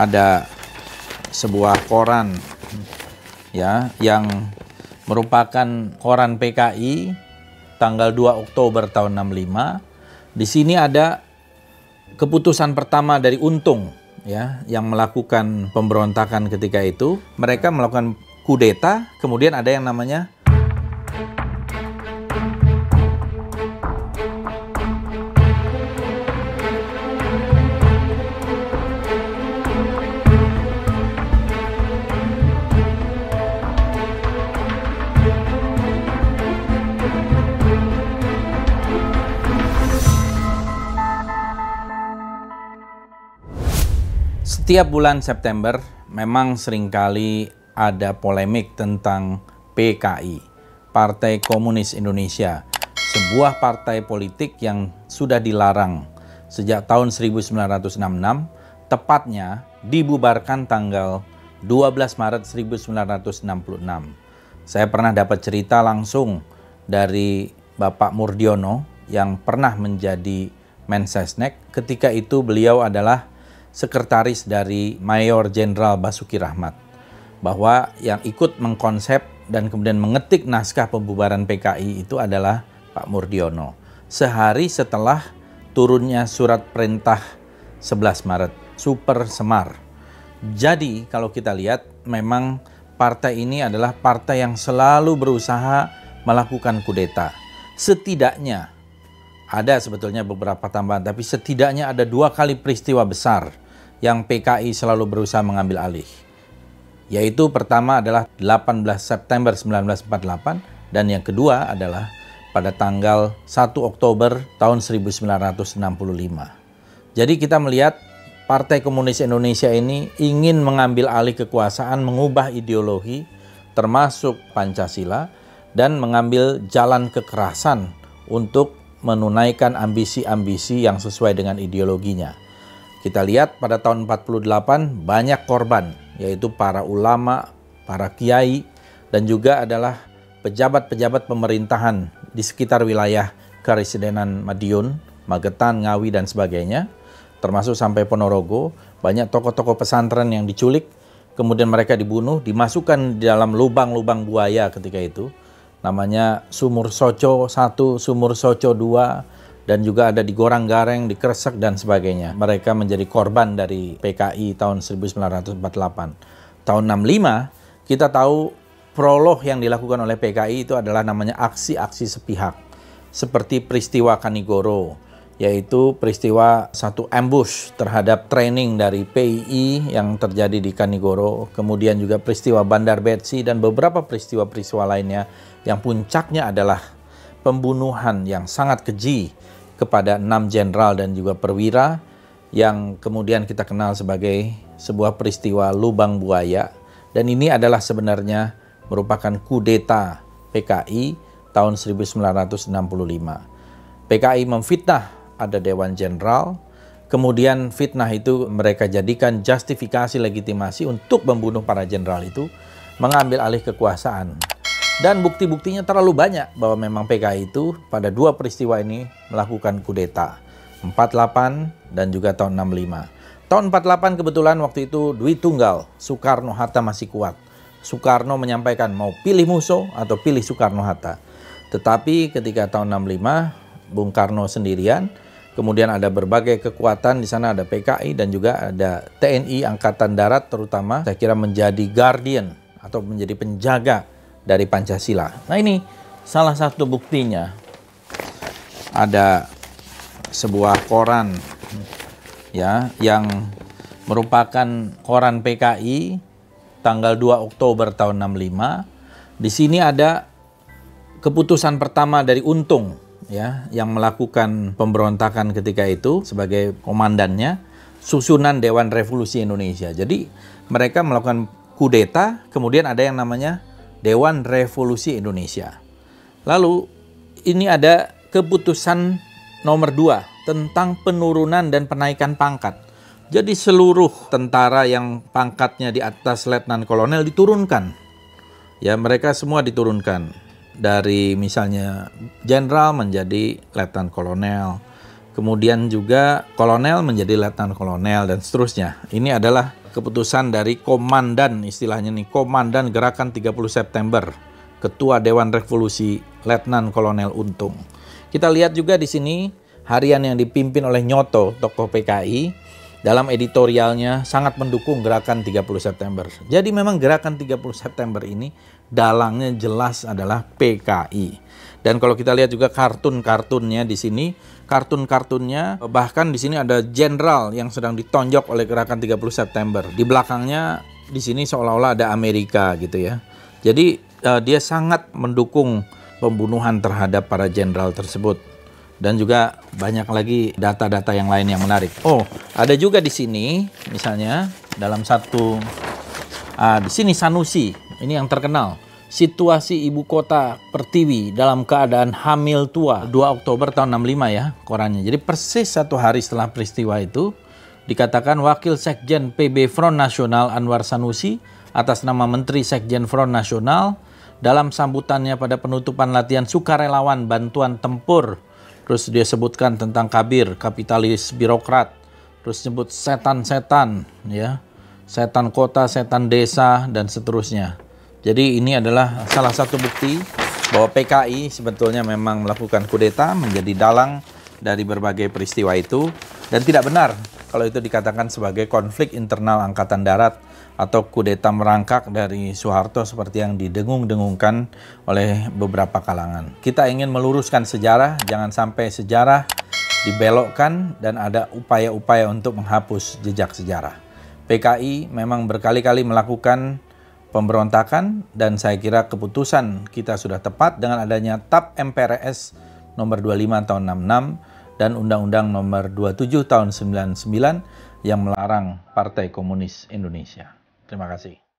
ada sebuah koran ya yang merupakan koran PKI tanggal 2 Oktober tahun 65. Di sini ada keputusan pertama dari Untung ya yang melakukan pemberontakan ketika itu. Mereka melakukan kudeta, kemudian ada yang namanya Setiap bulan September memang sering kali ada polemik tentang PKI, Partai Komunis Indonesia, sebuah partai politik yang sudah dilarang sejak tahun 1966, tepatnya dibubarkan tanggal 12 Maret 1966. Saya pernah dapat cerita langsung dari Bapak Murdiono yang pernah menjadi Mensesnek. Ketika itu beliau adalah sekretaris dari Mayor Jenderal Basuki Rahmat bahwa yang ikut mengkonsep dan kemudian mengetik naskah pembubaran PKI itu adalah Pak Murdiono. Sehari setelah turunnya surat perintah 11 Maret, Super Semar. Jadi kalau kita lihat memang partai ini adalah partai yang selalu berusaha melakukan kudeta. Setidaknya ada sebetulnya beberapa tambahan, tapi setidaknya ada dua kali peristiwa besar yang PKI selalu berusaha mengambil alih. Yaitu pertama adalah 18 September 1948 dan yang kedua adalah pada tanggal 1 Oktober tahun 1965. Jadi kita melihat Partai Komunis Indonesia ini ingin mengambil alih kekuasaan, mengubah ideologi termasuk Pancasila dan mengambil jalan kekerasan untuk menunaikan ambisi-ambisi yang sesuai dengan ideologinya. Kita lihat pada tahun 48 banyak korban, yaitu para ulama, para kiai, dan juga adalah pejabat-pejabat pemerintahan di sekitar wilayah Karesidenan Madiun, Magetan, Ngawi, dan sebagainya, termasuk sampai Ponorogo, banyak tokoh-tokoh pesantren yang diculik, kemudian mereka dibunuh, dimasukkan di dalam lubang-lubang buaya ketika itu, namanya Sumur Soco 1, Sumur Soco 2, dan juga ada di Gorang Gareng, di Kresek dan sebagainya. Mereka menjadi korban dari PKI tahun 1948. Tahun 65 kita tahu prolog yang dilakukan oleh PKI itu adalah namanya aksi-aksi sepihak. Seperti peristiwa Kanigoro, yaitu peristiwa satu ambush terhadap training dari PII yang terjadi di Kanigoro, kemudian juga peristiwa Bandar Betsi dan beberapa peristiwa-peristiwa lainnya yang puncaknya adalah pembunuhan yang sangat keji kepada enam jenderal dan juga perwira yang kemudian kita kenal sebagai sebuah peristiwa lubang buaya dan ini adalah sebenarnya merupakan kudeta PKI tahun 1965. PKI memfitnah ada Dewan Jenderal, kemudian fitnah itu mereka jadikan justifikasi legitimasi untuk membunuh para jenderal itu, mengambil alih kekuasaan. Dan bukti-buktinya terlalu banyak bahwa memang PKI itu pada dua peristiwa ini melakukan kudeta. 48 dan juga tahun 65. Tahun 48 kebetulan waktu itu Dwi Tunggal, Soekarno-Hatta masih kuat. Soekarno menyampaikan mau pilih Musso atau pilih Soekarno-Hatta. Tetapi ketika tahun 65, Bung Karno sendirian, kemudian ada berbagai kekuatan di sana ada PKI dan juga ada TNI Angkatan Darat terutama saya kira menjadi guardian atau menjadi penjaga dari Pancasila. Nah ini salah satu buktinya ada sebuah koran ya yang merupakan koran PKI tanggal 2 Oktober tahun 65. Di sini ada keputusan pertama dari Untung ya yang melakukan pemberontakan ketika itu sebagai komandannya susunan Dewan Revolusi Indonesia. Jadi mereka melakukan kudeta, kemudian ada yang namanya Dewan Revolusi Indonesia. Lalu ini ada keputusan nomor dua tentang penurunan dan penaikan pangkat. Jadi seluruh tentara yang pangkatnya di atas letnan kolonel diturunkan. Ya, mereka semua diturunkan dari misalnya jenderal menjadi letnan kolonel. Kemudian juga kolonel menjadi letnan kolonel dan seterusnya. Ini adalah keputusan dari komandan istilahnya nih, komandan gerakan 30 September, Ketua Dewan Revolusi Letnan Kolonel Untung. Kita lihat juga di sini harian yang dipimpin oleh Nyoto, tokoh PKI, dalam editorialnya sangat mendukung gerakan 30 September. Jadi memang gerakan 30 September ini dalangnya jelas adalah PKI. Dan kalau kita lihat juga kartun-kartunnya di sini, kartun-kartunnya bahkan di sini ada jenderal yang sedang ditonjok oleh gerakan 30 September. Di belakangnya di sini seolah-olah ada Amerika gitu ya. Jadi uh, dia sangat mendukung pembunuhan terhadap para jenderal tersebut. Dan juga banyak lagi data-data yang lain yang menarik. Oh, ada juga di sini misalnya dalam satu uh, di sini Sanusi, ini yang terkenal situasi ibu kota Pertiwi dalam keadaan hamil tua 2 Oktober tahun 65 ya korannya. Jadi persis satu hari setelah peristiwa itu dikatakan Wakil Sekjen PB Front Nasional Anwar Sanusi atas nama Menteri Sekjen Front Nasional dalam sambutannya pada penutupan latihan sukarelawan bantuan tempur. Terus dia sebutkan tentang kabir, kapitalis, birokrat. Terus sebut setan-setan ya. Setan kota, setan desa dan seterusnya. Jadi ini adalah salah satu bukti bahwa PKI sebetulnya memang melakukan kudeta menjadi dalang dari berbagai peristiwa itu dan tidak benar kalau itu dikatakan sebagai konflik internal angkatan darat atau kudeta merangkak dari Soeharto seperti yang didengung-dengungkan oleh beberapa kalangan. Kita ingin meluruskan sejarah, jangan sampai sejarah dibelokkan dan ada upaya-upaya untuk menghapus jejak sejarah. PKI memang berkali-kali melakukan pemberontakan dan saya kira keputusan kita sudah tepat dengan adanya TAP MPRS nomor 25 tahun 66 dan Undang-Undang nomor 27 tahun 99 yang melarang Partai Komunis Indonesia. Terima kasih.